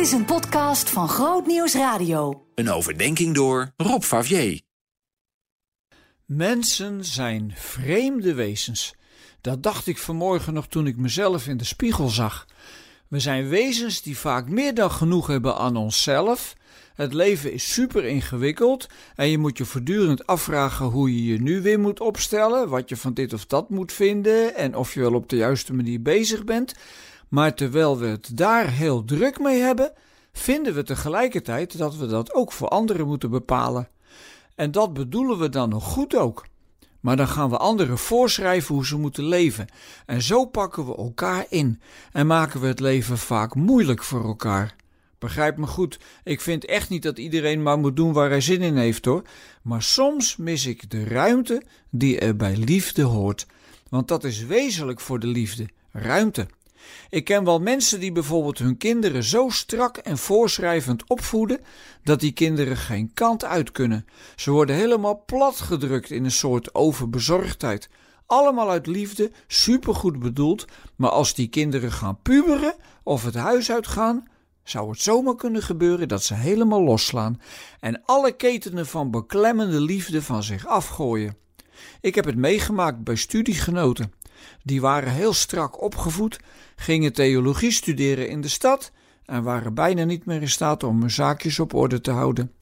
Dit is een podcast van Groot Nieuws Radio. Een overdenking door Rob Favier. Mensen zijn vreemde wezens. Dat dacht ik vanmorgen nog toen ik mezelf in de spiegel zag. We zijn wezens die vaak meer dan genoeg hebben aan onszelf. Het leven is super ingewikkeld en je moet je voortdurend afvragen hoe je je nu weer moet opstellen, wat je van dit of dat moet vinden en of je wel op de juiste manier bezig bent. Maar terwijl we het daar heel druk mee hebben, vinden we tegelijkertijd dat we dat ook voor anderen moeten bepalen. En dat bedoelen we dan nog goed ook. Maar dan gaan we anderen voorschrijven hoe ze moeten leven. En zo pakken we elkaar in en maken we het leven vaak moeilijk voor elkaar. Begrijp me goed, ik vind echt niet dat iedereen maar moet doen waar hij zin in heeft hoor. Maar soms mis ik de ruimte die er bij liefde hoort. Want dat is wezenlijk voor de liefde: ruimte. Ik ken wel mensen die bijvoorbeeld hun kinderen zo strak en voorschrijvend opvoeden dat die kinderen geen kant uit kunnen. Ze worden helemaal platgedrukt in een soort overbezorgdheid. Allemaal uit liefde, supergoed bedoeld, maar als die kinderen gaan puberen of het huis uitgaan, zou het zomaar kunnen gebeuren dat ze helemaal losslaan en alle ketenen van beklemmende liefde van zich afgooien. Ik heb het meegemaakt bij studiegenoten. Die waren heel strak opgevoed, gingen theologie studeren in de stad en waren bijna niet meer in staat om hun zaakjes op orde te houden.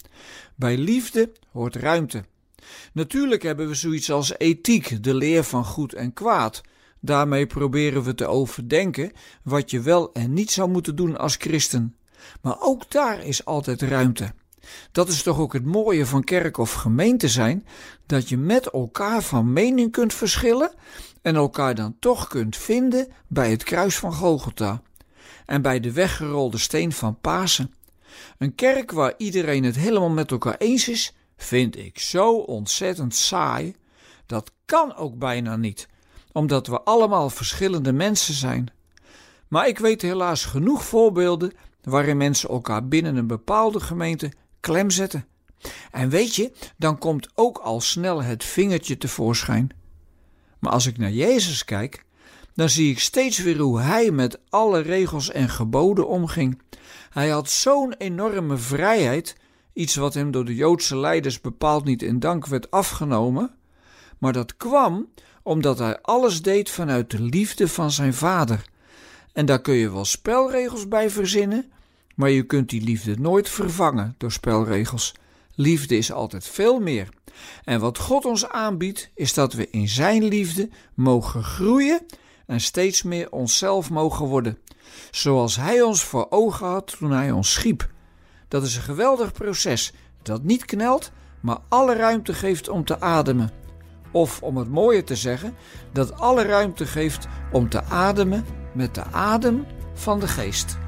Bij liefde hoort ruimte. Natuurlijk hebben we zoiets als ethiek, de leer van goed en kwaad. Daarmee proberen we te overdenken wat je wel en niet zou moeten doen als christen. Maar ook daar is altijd ruimte. Dat is toch ook het mooie van kerk of gemeente zijn, dat je met elkaar van mening kunt verschillen en elkaar dan toch kunt vinden bij het kruis van Golgotha en bij de weggerolde steen van Pasen. Een kerk waar iedereen het helemaal met elkaar eens is, vind ik zo ontzettend saai. Dat kan ook bijna niet, omdat we allemaal verschillende mensen zijn. Maar ik weet helaas genoeg voorbeelden waarin mensen elkaar binnen een bepaalde gemeente klem zetten. En weet je, dan komt ook al snel het vingertje tevoorschijn. Maar als ik naar Jezus kijk, dan zie ik steeds weer hoe hij met alle regels en geboden omging. Hij had zo'n enorme vrijheid, iets wat hem door de Joodse leiders bepaald niet in dank werd afgenomen, maar dat kwam omdat hij alles deed vanuit de liefde van zijn vader. En daar kun je wel spelregels bij verzinnen, maar je kunt die liefde nooit vervangen door spelregels. Liefde is altijd veel meer. En wat God ons aanbiedt, is dat we in Zijn liefde mogen groeien en steeds meer onszelf mogen worden, zoals Hij ons voor ogen had toen Hij ons schiep. Dat is een geweldig proces dat niet knelt, maar alle ruimte geeft om te ademen. Of om het mooier te zeggen, dat alle ruimte geeft om te ademen met de adem van de geest.